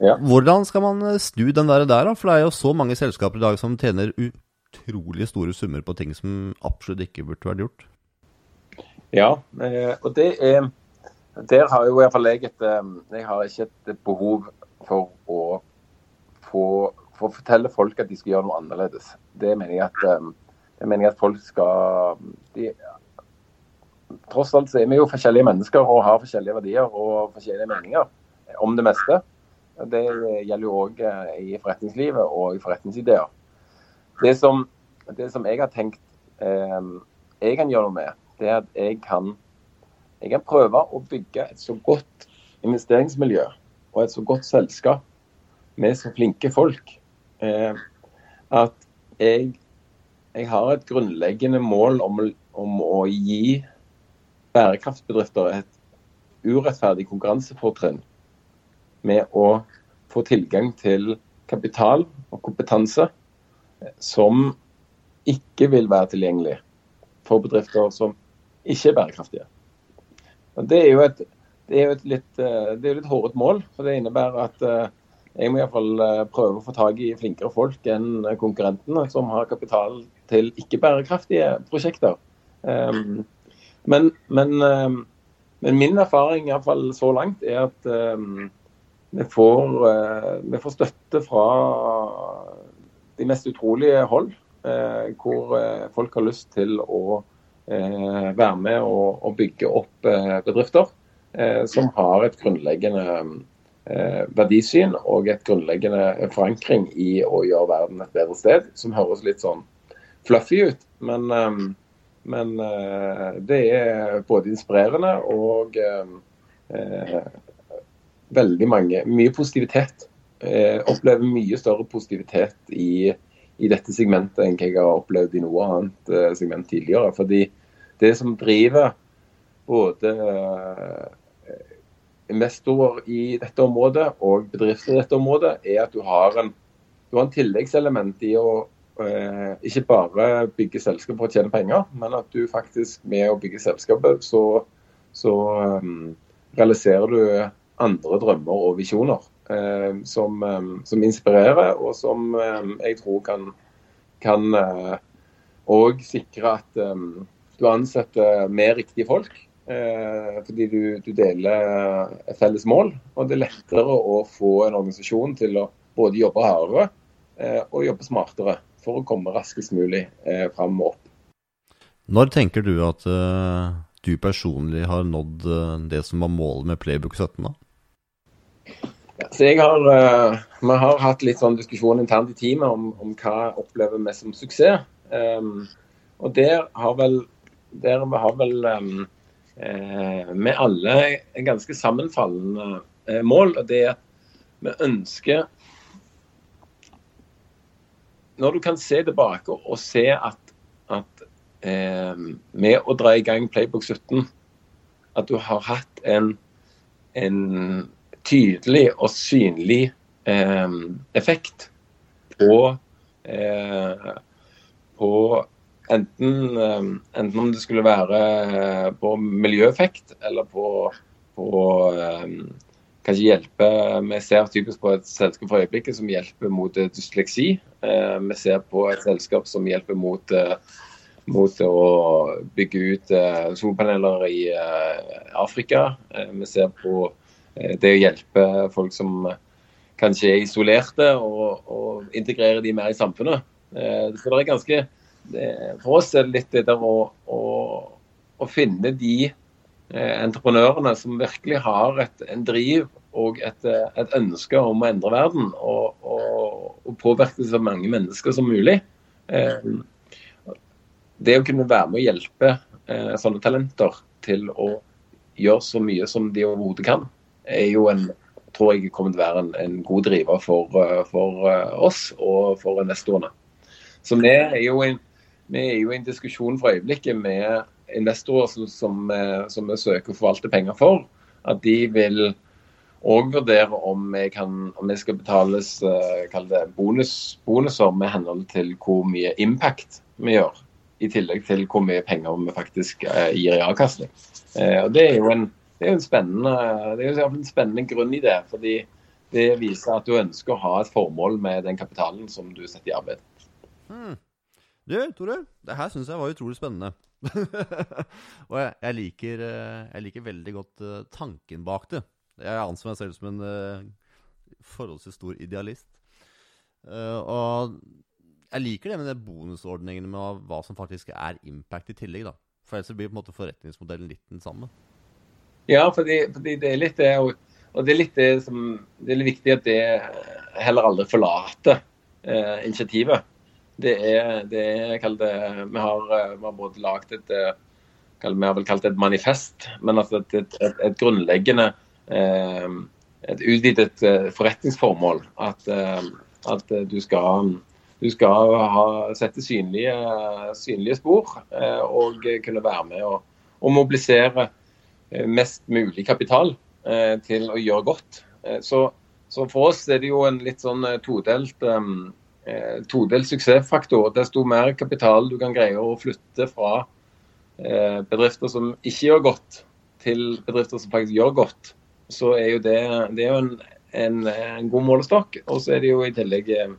Ja. Hvordan skal man eh, snu den der, der, da? For det er jo så mange selskaper i dag som tjener utrolig store summer på ting som absolutt ikke burde vært gjort. Ja, eh, og det er Der har jo i hvert fall jeg et Jeg har ikke et behov for å få for å fortelle folk at de skal gjøre noe annerledes. Det mener jeg at jeg mener at folk skal de, Tross alt så er vi jo forskjellige mennesker og har forskjellige verdier og forskjellige meninger om det meste. Det gjelder jo òg eh, i forretningslivet og i forretningsideer. Det som, det som jeg har tenkt eh, jeg kan gjøre noe med, det er at jeg kan, jeg kan prøve å bygge et så godt investeringsmiljø og et så godt selskap med så flinke folk eh, at jeg jeg har et grunnleggende mål om, om å gi bærekraftsbedrifter et urettferdig konkurransefortrinn med å få tilgang til kapital og kompetanse som ikke vil være tilgjengelig for bedrifter som ikke er bærekraftige. Og det er jo et, det er jo et litt, eh, litt hårete mål. for Det innebærer at eh, jeg må iallfall fall prøve å få tak i flinkere folk enn konkurrentene som har kapital til ikke-bærekraftige prosjekter. Um, men, men, um, men, min erfaring i hvert fall så langt er at um, vi, får, vi får støtte fra de mest utrolige hold, hvor folk har lyst til å være med og, og bygge opp bedrifter som har et grunnleggende verdisyn og et grunnleggende forankring i å gjøre verden et bedre sted, som høres litt sånn fluffy ut. Men, ehm, men eh, det er både inspirerende og eh, veldig mange Mye positivitet. Jeg opplever mye større positivitet i, i, dette segmentet enn jeg har opplevd i noe annet segment tidligere. Fordi det som driver både investorer i dette området og bedrifter i dette området, er at du har en, du har en tilleggselement i å ikke bare bygge selskap for å tjene penger, men at du faktisk med å bygge selskapet, så, så um, realiserer du andre drømmer og visjoner um, som, um, som, inspirerer, og som um, jeg tror kan, kan uh, sikre at du ansetter mer riktige folk. Uh, fordi du, du, deler et felles mål. Og det er lettere å få en organisasjon til å både jobbe hardere eh, og jobbe smartere for å komme raskest mulig eh, fram og opp. Når tenker du at uh, du personlig har nådd uh, det som var målet med Playbook 17? da? Ja, så jeg har, uh, Vi har hatt litt sånn diskusjon internt i teamet om, om hva opplever vi som suksess. Um, og der har vel, der vi har vel um, vi alle ganske sammenfallende mål. og det er at vi ønsker når du kan se tilbake og se at, at eh, med å dra i gang Playbook 17, at du har hatt en, en tydelig og synlig eh, effekt på, eh, på enten, eh, enten, om det skulle være eh, på miljøeffekt eller på, på eh, kanskje hjelpe Vi ser typisk på et selskap for øyeblikket som hjelper mot eh, dysleksi. Eh, vi ser på et selskap som hjelper mot, eh, mot å bygge ut solpaneler i Afrika. Vi ser på det å hjelpe folk som kanskje er isolerte, og, og integrere de mer i samfunnet. Så det er ganske For oss er det litt det der å, å, å finne de entreprenørene som virkelig har et, en driv og et, et, ønske om å endre verden og, og, og, påvirke så mange mennesker som mulig. Eh, det å kunne være med å hjelpe eh, sånne talenter til å gjøre så mye som de overhodet kan, er jo en tror jeg kommer til å være en, en god driver for, eh, for, eh, oss og for investorene. Så vi er jo i en diskusjon for øyeblikket med investorer som, som, eh, som vi søker å forvalte penger for. At de vil òg vurdere om vi, kan, om vi skal betales det, bonus, bonuser med henhold til hvor mye impact vi gjør. I tillegg til hvor mye penger vi faktisk uh, gir i avkastning. Og det er jo en, er en spennende, det er en spennende grunn i det. fordi det viser at du ønsker å ha et formål med den kapitalen som du setter i arbeid. Hmm. Du, Tore, det her syns jeg var utrolig spennende. [laughs] og jeg, jeg, liker, jeg, liker, veldig godt tanken bak det. Jeg anser meg selv som en uh, forholdsvis stor idealist. Og jeg liker det med de bonusordningene med hva som faktisk er impact i tillegg. da. For ellers blir på en måte forretningsmodellen litt den samme. Ja, fordi, fordi det er litt det, og, og, det er litt det som Det er litt viktig at det heller aldri forlater eh, initiativet. Det er, det er det, vi, har, vi har både lagd et Vi har vel kalt det et manifest, men altså et, et, et, et grunnleggende Eh, et utvidet eh, forretningsformål. At, eh, at du skal du skal ha, sette synlige, synlige spor og kunne være med og, og, mobilisere mest mulig kapital til å gjøre godt. Så, så, for oss er det jo en litt sånn todelt, todelt suksessfaktor. Desto mer kapital du kan greie å flytte fra bedrifter som ikke gjør godt, til bedrifter som faktisk gjør godt, så er jo det, det er jo en, en, en, god målestokk. Og så er det jo i tillegg eh,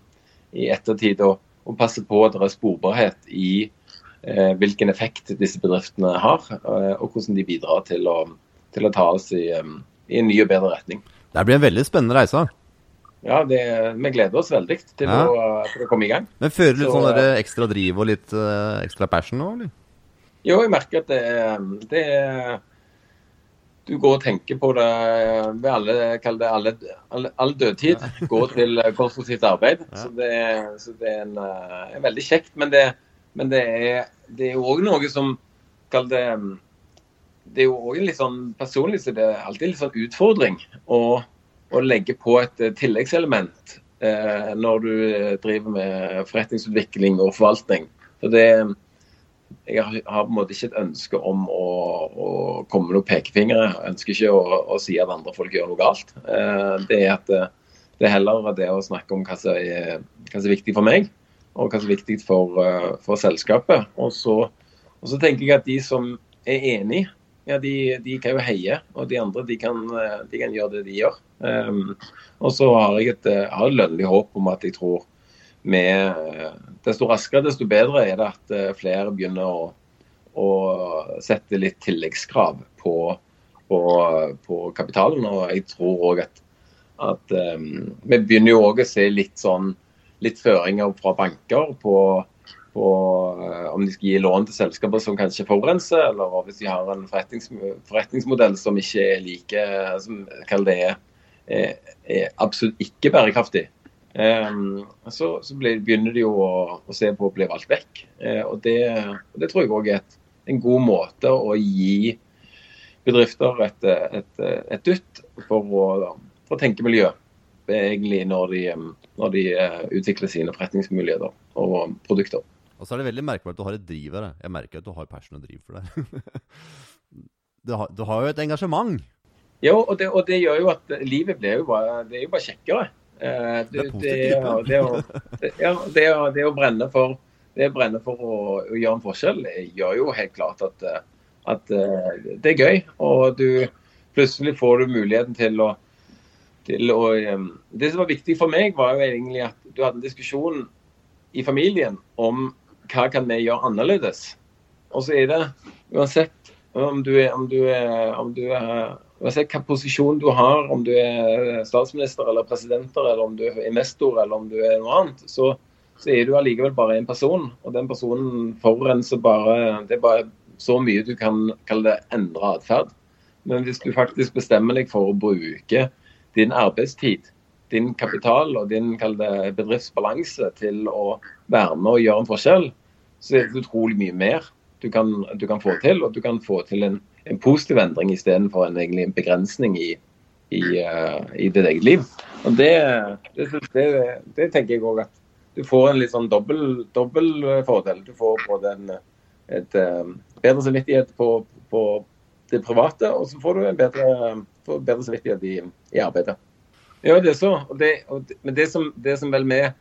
i ettertid å, å passe på at det er sporbarhet i eh, hvilken effekt disse bedriftene har, eh, og hvordan de bidrar til å, til å ta oss i, eh, i, en ny og bedre retning. Det blir en veldig spennende reise. Ja, det, vi gleder oss veldig til, Ja. å, å komme i gang. Men fører du litt Så, sånn der ekstra driv og litt uh, ekstra passion nå, eller? Jo, jeg merker at det, det Du går og tenker på det ved alle, kall det alle, alle, all dødtid. Gå til eh, konstruktivt arbeid. Så det, så det er, en, eh, er veldig kjekt. Men det, men det er det er jo òg noe som Kall det Det er jo òg litt sånn personlig så det er alltid litt sånn utfordring å, å legge på et eh, tilleggselement eh, når du eh, driver med forretningsutvikling og forvaltning. For det jeg har, på en måte ikke et ønske om å, å komme med noen pekefingre. Jeg ønsker ikke å, å si at andre folk gjør noe galt. Eh, det, er at, eh, det er heller det å snakke om hva som er, hva som er viktig for meg, og hva som er viktig for, for selskapet. Og så, og så tenker jeg at de som er enig, ja, de, de kan jo heie, og de andre de kan, de kan gjøre det de gjør. Um, og så har jeg et, har lønnlig håp om at jeg tror med eh, Desto raskere, desto bedre er det at eh, flere begynner å, å sette litt tilleggskrav på, på, på kapitalen. Og jeg tror òg at, at um, vi begynner jo òg å se litt sånn litt føringer fra banker på, på eh, om de skal gi lån til selskaper som kanskje forurenser, eller hvis de har en forretnings, forretningsmodell som ikke er like som kall det er, er, absolutt ikke bærekraftig. Um, så, så ble, begynner de jo å, å, se på å bli valgt vekk. Uh, og det, det, tror jeg òg er et, en god måte å gi bedrifter et, et, et dytt for å, for å tenke miljø. Egentlig når de, når de uh, utvikler sine forretningsmuligheter og produkter. Og så er det veldig merkbart at du har et driv her. Jeg merker at du har passion og driv for det. [laughs] du, har, du har jo et engasjement. Jo, og det, og det, gjør jo at livet blir jo bare, det er jo bare kjekkere. Eh, det, det, det, å, ja, det, å, brenne for, brenne for å, å, gjøre en forskjell gjør jo helt klart at, at det er gøy. Og du plutselig får du muligheten til å, til å Det som var viktig for meg, var jo egentlig at du hadde en diskusjon i familien om hva kan vi gjøre annerledes. Og så er det uansett om du er, om du er, om du er Uansett hvilken posisjon du har, om du er statsminister eller presidenter, eller om du er investor eller om du er noe annet, så, så er du allikevel bare en person. Og den personen forurenser bare Det er bare så mye du kan kalle det endre atferd. Men hvis du faktisk bestemmer deg for å bruke din arbeidstid, din kapital og din bedriftsbalanse til å være med og gjøre en forskjell, så er det utrolig mye mer du kan, du kan få til. Og du kan få til en en positiv endring istedenfor en, egentlig en begrensning i, i, uh, i, ditt eget liv. Og det, det, det, det tenker jeg òg at du får en litt sånn dobbel, dobbel fordel. Du får både en et, uh, bedre samvittighet på, på, det private, og så får du en bedre, bedre samvittighet i, i, arbeidet. Ja, det er så. Og det, og men det som, det som vel med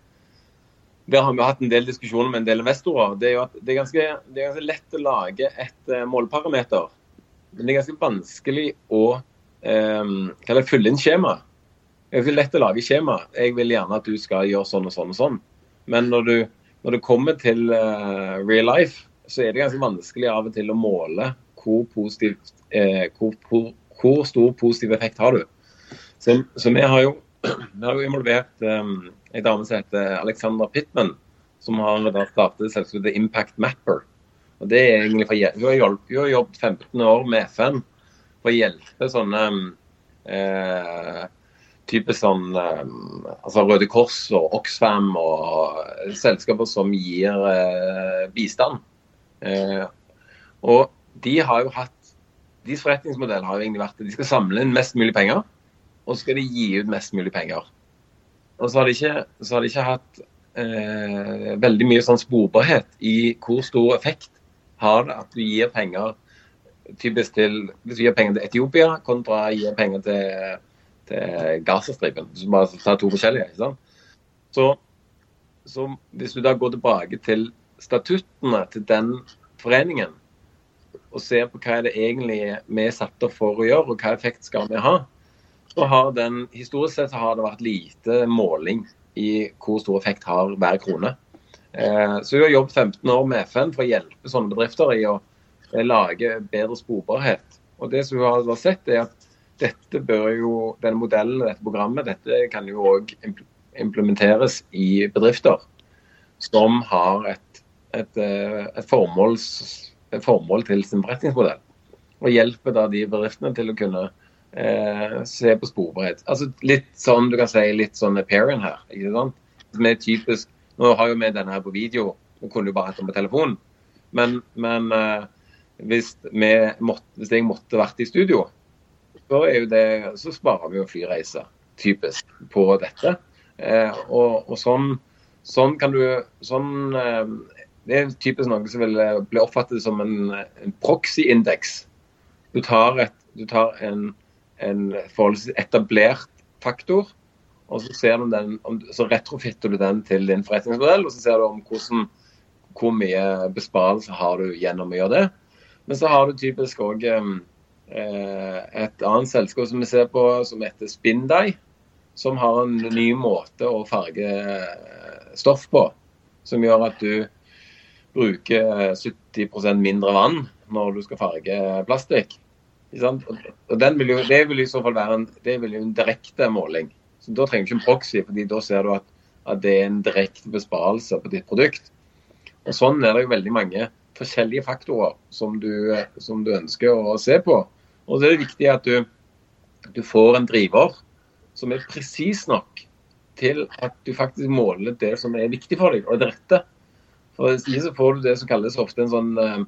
der har vi hatt en del diskusjoner med en del investorer. Det er jo at det er ganske, det er ganske lett å lage et uh, målparameter men det er ganske vanskelig å um, fylle inn skjema. Det er ganske lett å lage skjema. Jeg vil gjerne at du skal gjøre sånn og sånn og sånn. Men når du, når du kommer til uh, real life, så er det ganske vanskelig av og til å måle hvor, positivt, eh, hvor, hvor, hvor stor positiv effekt har du. Så, så vi har jo vi [clears throat] har jo involvert um, en dame som heter Alexandra Pittman, som har startet selskapet Impact Mapper. Og det er egentlig for, Hun har, hjulpet, hun har jobbet 15 år med FN for å hjelpe sånne eh, type sånn eh, altså Røde Kors og Oxfam og selskaper som gir eh, bistand. Eh, og de har jo hatt Deres forretningsmodell har jo egentlig vært at de skal samle inn mest mulig penger, og så skal de gi ut mest mulig penger. Og så har de ikke, har de ikke hatt eh, veldig mye sånn sporbarhet i hvor stor effekt har det at du gir penger typisk til hvis du gir penger til Etiopia kontra gir penger til, til Gazastripen. Så bare ta to forskjellige. ikke sant? Så, så, hvis du da går tilbake til statuttene til den foreningen og ser på hva er det egentlig vi er satt opp for å gjøre, og hva effekt skal vi ha, så har den historisk sett har det vært lite måling i hvor stor effekt har hver krone. Eh, så hun har jobbet 15 år med FN for å hjelpe sånne bedrifter i å eh, lage bedre sporbarhet. Og det som hun har sett er at dette bør jo, denne modellen dette programmet dette kan jo òg implementeres i bedrifter som har et, et, eh, et, formål, et formål, til sin forretningsmodell. Og hjelper da de bedriftene til å kunne eh, se på sporbarhet. Altså litt sånn du kan si, litt sånn appearance her. ikke sant? Som er typisk, Nå har jo vi denne her på video, vi kunne jo bare hatt den på telefon. Men, men eh, hvis, måtte, hvis, jeg måtte vært i studio, så, det, så sparer vi jo flyreiser, typisk, på dette. Eh, og, og sånn, sånn, kan du sånn, eh, Det er typisk noe som vil bli oppfattet som en, en proxy-indeks. Du du tar en, en forholdsvis etablert faktor, og så, den, så retrofitter du den til din forretningsmodell, og så ser du om hvordan, hvor mye besparelse har du gjennom å gjøre det. Men så har du typisk òg eh, et annet selskap som vi ser på som heter Spindai som har en ny måte å farge eh, stoff på. Som gjør at du bruker 70% mindre vann når du skal farge plastikk. Og vil jo, Det vil i så fall være en, en direkte måling. Så Da trenger du ikke en proxy, fordi da ser du at, at det er en direkte besparelse på ditt produkt. Og Sånn er det jo veldig mange forskjellige faktorer som du, som du ønsker å se på. Og så er det viktig at du, du får en driver som er presis nok til at du faktisk måler det som er viktig for deg, og det rette. For Hvis ikke så får du det som kalles ofte en sånn eh,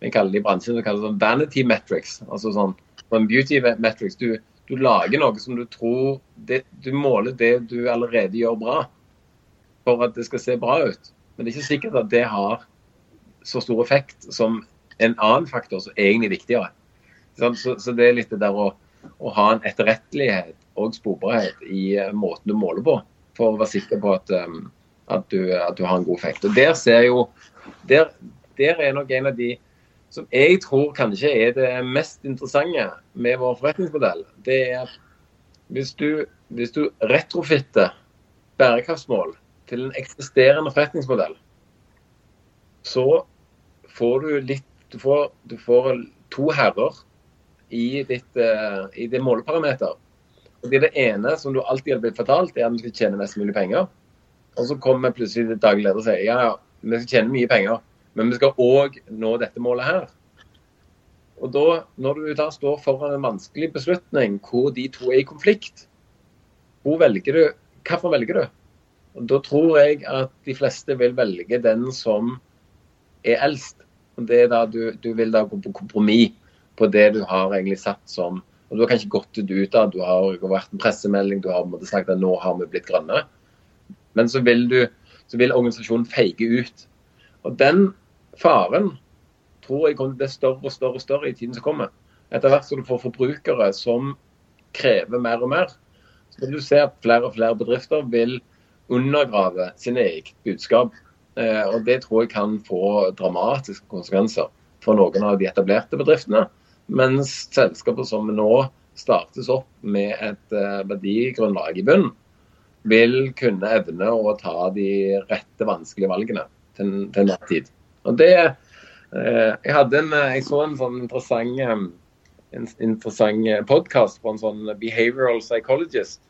vi kaller det i bransjen det sånn vanity metrics. altså sånn, sånn beauty metrics. Du, du, lager noe som du tror det, Du måler det du allerede gjør bra, for at det skal se bra ut. Men det er ikke sikkert at det har så stor effekt som en annen faktor som egentlig er viktigere. Så, så det er litt det der å, å ha en etterrettelighet og sporbarhet i eh, måten du måler på, for å være sikker på at, um, at, du, at du, har en god effekt. Og Der ser jo, der, der er nok en av de som jeg tror kanskje er det mest interessante med vår forretningsmodell. Det er at hvis du, hvis du retrofitter bærekraftsmål til en eksisterende forretningsmodell, så får du litt Du får, du får to herrer i ditt, uh, i det måleparameter. Fordi Det ene som du alltid har blitt fortalt, er at vi skal tjene mest mulig penger. Og så kommer plutselig det daglig leder og sier ja, ja, vi skal tjene mye penger, men vi skal òg nå dette målet her. Og da, Når du da står foran en vanskelig beslutning hvor de to er i konflikt, hvor velger du, hvorfor velger du? Og Da tror jeg at de fleste vil velge den som er eldst. Og det er da du, du vil da gå på kompromiss på det du har egentlig satt som og Du har kanskje gått ut av du har vært en pressemelding, du har sagt at nå har vi blitt grønne. Men så vil, du, så vil organisasjonen feige ut. Og Den faren tror jeg kommer til å bli større og større større i tiden som kommer. Etter hvert som du får forbrukere som krever mer og mer, så vil du se at flere og flere bedrifter vil undergrave sin eget budskap. Eh, og Det tror jeg kan få dramatiske konsekvenser for noen av de etablerte bedriftene. Mens selskaper som nå startes opp med et uh, verdigrunnlag i bunnen, vil kunne evne å ta de rette, vanskelige valgene til, til enhver tid. Og det, uh, jeg, hadde en, jeg så en sånn interessant, en interessant podkast på en sånn behavioral psychologist.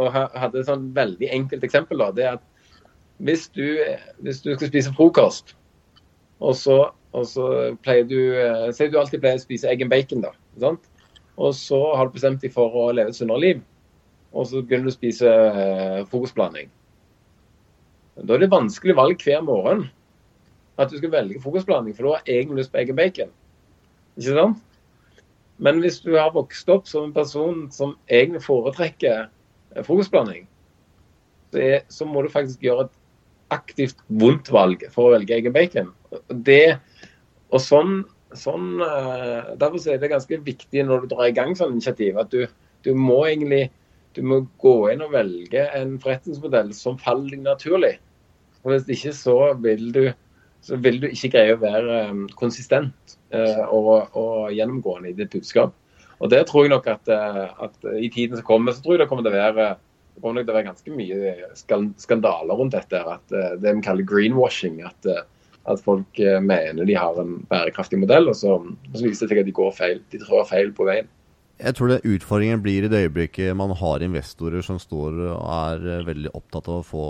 Og hadde et sånn veldig enkelt eksempel. da, det er at hvis du, hvis du skal spise frokost, og så og så pleier du eh, Si du alltid pleier å spise egg and bacon, da. Sant? Og så har du bestemt deg for å leve et sunnere liv. Og så begynner du å spise eh, frokostblanding. Da er det vanskelig valg hver morgen at du skal velge frokostblanding, for du har egentlig lyst på egg og bacon. Ikke sant? Men hvis du har vokst opp som en person som egentlig foretrekker eh, frokostblanding, så, så må du faktisk gjøre et aktivt vondt valg for å velge egg og bacon. Det og sånn, sånn uh, Derfor er det ganske viktig når du drar i gang sånn initiativ, at du, du, må egentlig du må gå inn og velge en forretningsmodell som faller deg naturlig. Og Hvis ikke så vil du, så vil du ikke greie å være um, konsistent uh, og, og, gjennomgående i ditt budskap. Og det tror jeg nok at, uh, at, i tiden som kommer, så tror jeg det kommer til å være til å være ganske mye skandaler rundt dette. at Det vi kaller greenwashing. at at folk eh, mener de har en bærekraftig modell, og så, og så viser det seg at de går feil. De trår feil på veien. Jeg tror det utfordringen blir i det øyeblikket man har investorer som står og er eh, veldig opptatt av å få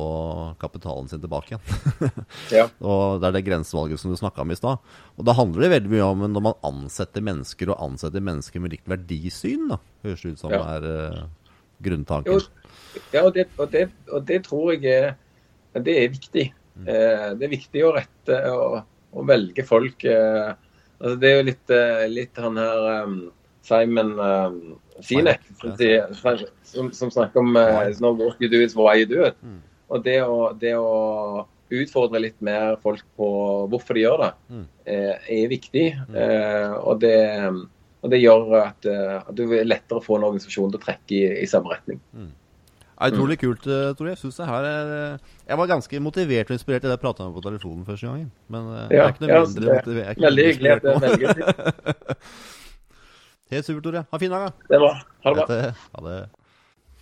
kapitalen sin tilbake igjen. [laughs] Ja. og det er det grensevalget som du snakka om i stad. Og da handler det veldig mye om når man ansetter mennesker, og ansetter mennesker med likt verdisyn, da. Høres det ut som Ja. er uh, grunntanken. Jo, ja, og det, og, det, og det tror jeg er, det er viktig. Eh, det er viktig å rette og, og velge folk. Eh, altså det er jo litt, eh, litt han her um, Simon um, Sinek som, sier- som, som snakker om uh, no work you do is why you do it. Mm. Og det å, det å utfordre litt mer folk på hvorfor de gjør det, Mm. eh, er viktig. Uh, og, det, og det gjør at, uh, at det er lettere å få en organisasjon til å trekke i, i samme retning. Det er utrolig kult, tror Tore. Jeg synes det her er Jeg var ganske motivert og inspirert da jeg prata med på telefonen første gangen. Men jeg er ikke noe mindre det- motivert. er Veldig hyggelig at det inspirert nå. Helt supert, Tore. Ha en fin dag, da. Det er bra. Ha det bra. Ha det.